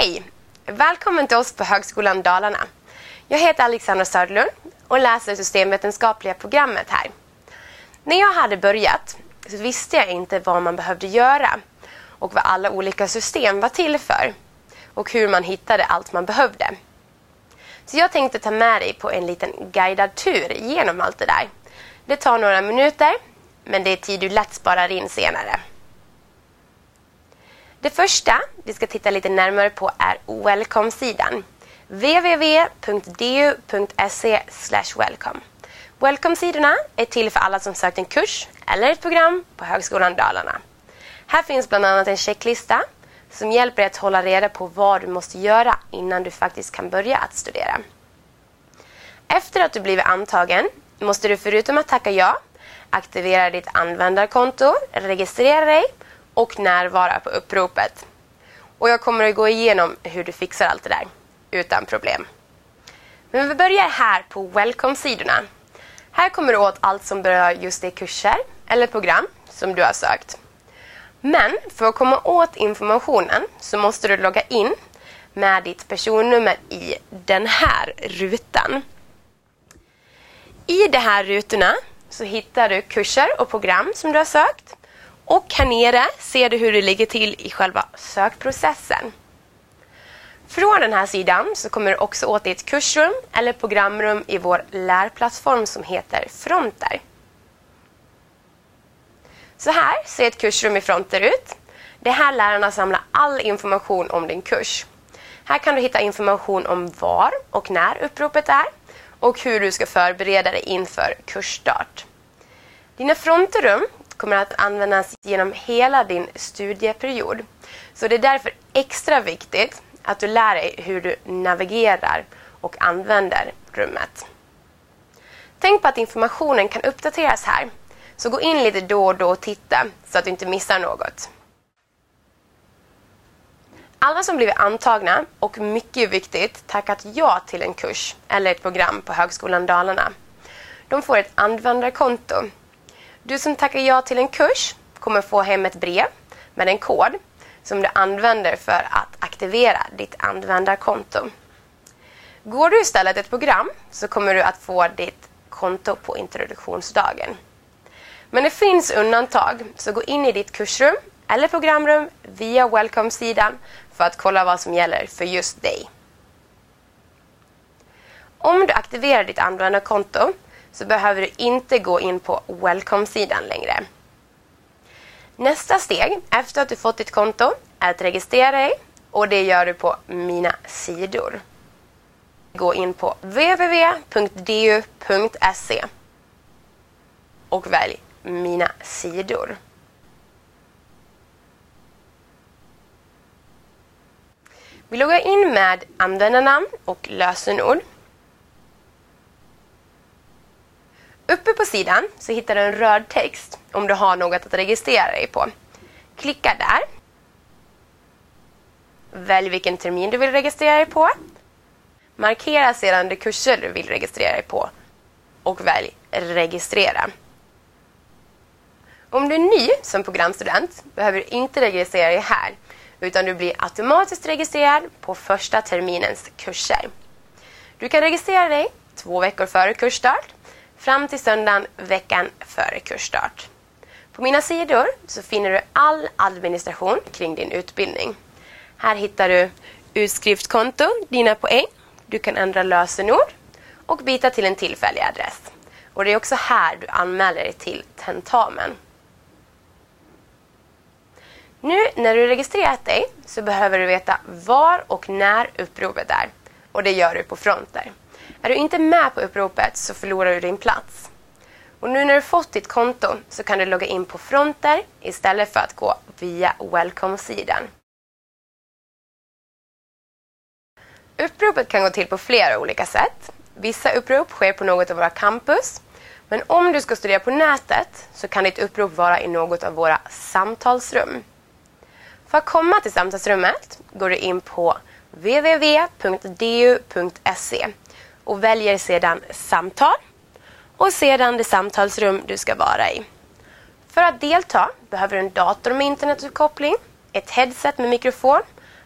Hej! Välkommen till oss på Högskolan Dalarna. Jag heter Alexandra Söderlund och läser systemvetenskapliga programmet här. När jag hade börjat så visste jag inte vad man behövde göra och vad alla olika system var till för och hur man hittade allt man behövde. Så jag tänkte ta med dig på en liten guidad tur genom allt det där. Det tar några minuter, men det är tid du lätt sparar in senare. Det första vi ska titta lite närmare på är Welcome-sidan. www.du.se welcome. Welcome-sidorna är till för alla som sökt en kurs eller ett program på Högskolan Dalarna. Här finns bland annat en checklista som hjälper dig att hålla reda på vad du måste göra innan du faktiskt kan börja att studera. Efter att du blivit antagen måste du förutom att tacka ja aktivera ditt användarkonto, registrera dig och närvara på uppropet. Och jag kommer att gå igenom hur du fixar allt det där utan problem. Men vi börjar här på Welcome-sidorna. Här kommer du åt allt som berör just de kurser eller program som du har sökt. Men för att komma åt informationen så måste du logga in med ditt personnummer i den här rutan. I de här rutorna så hittar du kurser och program som du har sökt. Och här nere ser du hur det ligger till i själva sökprocessen. Från den här sidan så kommer du också åt ditt kursrum eller programrum i vår lärplattform som heter Fronter. Så här ser ett kursrum i Fronter ut. Det är här lärarna samlar all information om din kurs. Här kan du hitta information om var och när uppropet är och hur du ska förbereda dig inför kursstart. Dina Fronterum kommer att användas genom hela din studieperiod. Så det är därför extra viktigt att du lär dig hur du navigerar och använder rummet. Tänk på att informationen kan uppdateras här. Så gå in lite då och då och titta så att du inte missar något. Alla som blivit antagna och mycket viktigt tackat ja till en kurs eller ett program på Högskolan Dalarna. De får ett användarkonto. Du som tackar ja till en kurs kommer få hem ett brev med en kod som du använder för att aktivera ditt användarkonto. Går du istället ett program så kommer du att få ditt konto på introduktionsdagen. Men det finns undantag, så gå in i ditt kursrum eller programrum via Welcome-sidan för att kolla vad som gäller för just dig. Om du aktiverar ditt användarkonto så behöver du inte gå in på Welcome-sidan längre. Nästa steg efter att du fått ditt konto är att registrera dig och det gör du på Mina sidor. Gå in på www.du.se och välj Mina sidor. Vi loggar in med användarnamn och lösenord. Uppe på sidan så hittar du en röd text om du har något att registrera dig på. Klicka där. Välj vilken termin du vill registrera dig på. Markera sedan de kurser du vill registrera dig på och välj registrera. Om du är ny som programstudent behöver du inte registrera dig här utan du blir automatiskt registrerad på första terminens kurser. Du kan registrera dig två veckor före kursstart fram till söndagen veckan före kursstart. På mina sidor så finner du all administration kring din utbildning. Här hittar du utskriftskonto, dina poäng, du kan ändra lösenord och byta till en tillfällig adress. Och Det är också här du anmäler dig till tentamen. Nu när du registrerat dig så behöver du veta var och när uppropet är. Och det gör du på fronter. Är du inte med på uppropet så förlorar du din plats. Och nu när du fått ditt konto så kan du logga in på fronter istället för att gå via Welcome-sidan. Uppropet kan gå till på flera olika sätt. Vissa upprop sker på något av våra campus. Men om du ska studera på nätet så kan ditt upprop vara i något av våra samtalsrum. För att komma till samtalsrummet går du in på www.du.se och väljer sedan samtal och sedan det samtalsrum du ska vara i. För att delta behöver du en dator med internetuppkoppling, ett headset med mikrofon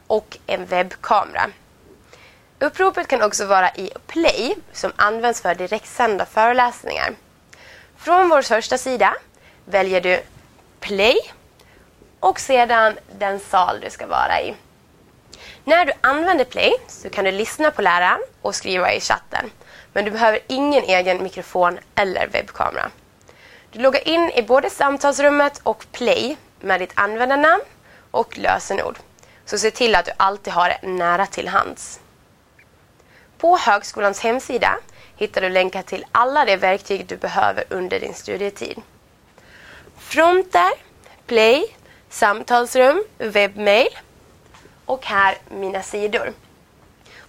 och en webbkamera. Uppropet kan också vara i Play som används för direktsända föreläsningar. Från vår första sida väljer du Play och sedan den sal du ska vara i. När du använder Play så kan du lyssna på läraren och skriva i chatten. Men du behöver ingen egen mikrofon eller webbkamera. Du loggar in i både samtalsrummet och Play med ditt användarnamn och lösenord. Så se till att du alltid har det nära till hands. På högskolans hemsida hittar du länkar till alla de verktyg du behöver under din studietid. Fronter, Play, samtalsrum, webbmail och här mina sidor.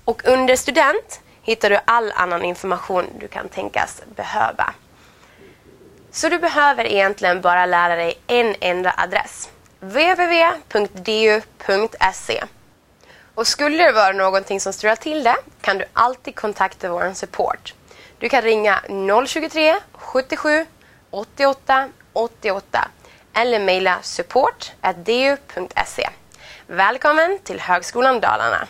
Och under student hittar du all annan information du kan tänkas behöva. Så du behöver egentligen bara lära dig en enda adress. www.du.se Och skulle det vara någonting som strular till det kan du alltid kontakta vår support. Du kan ringa 023 77 88 88 eller mejla support.du.se. Välkommen till Högskolan Dalarna!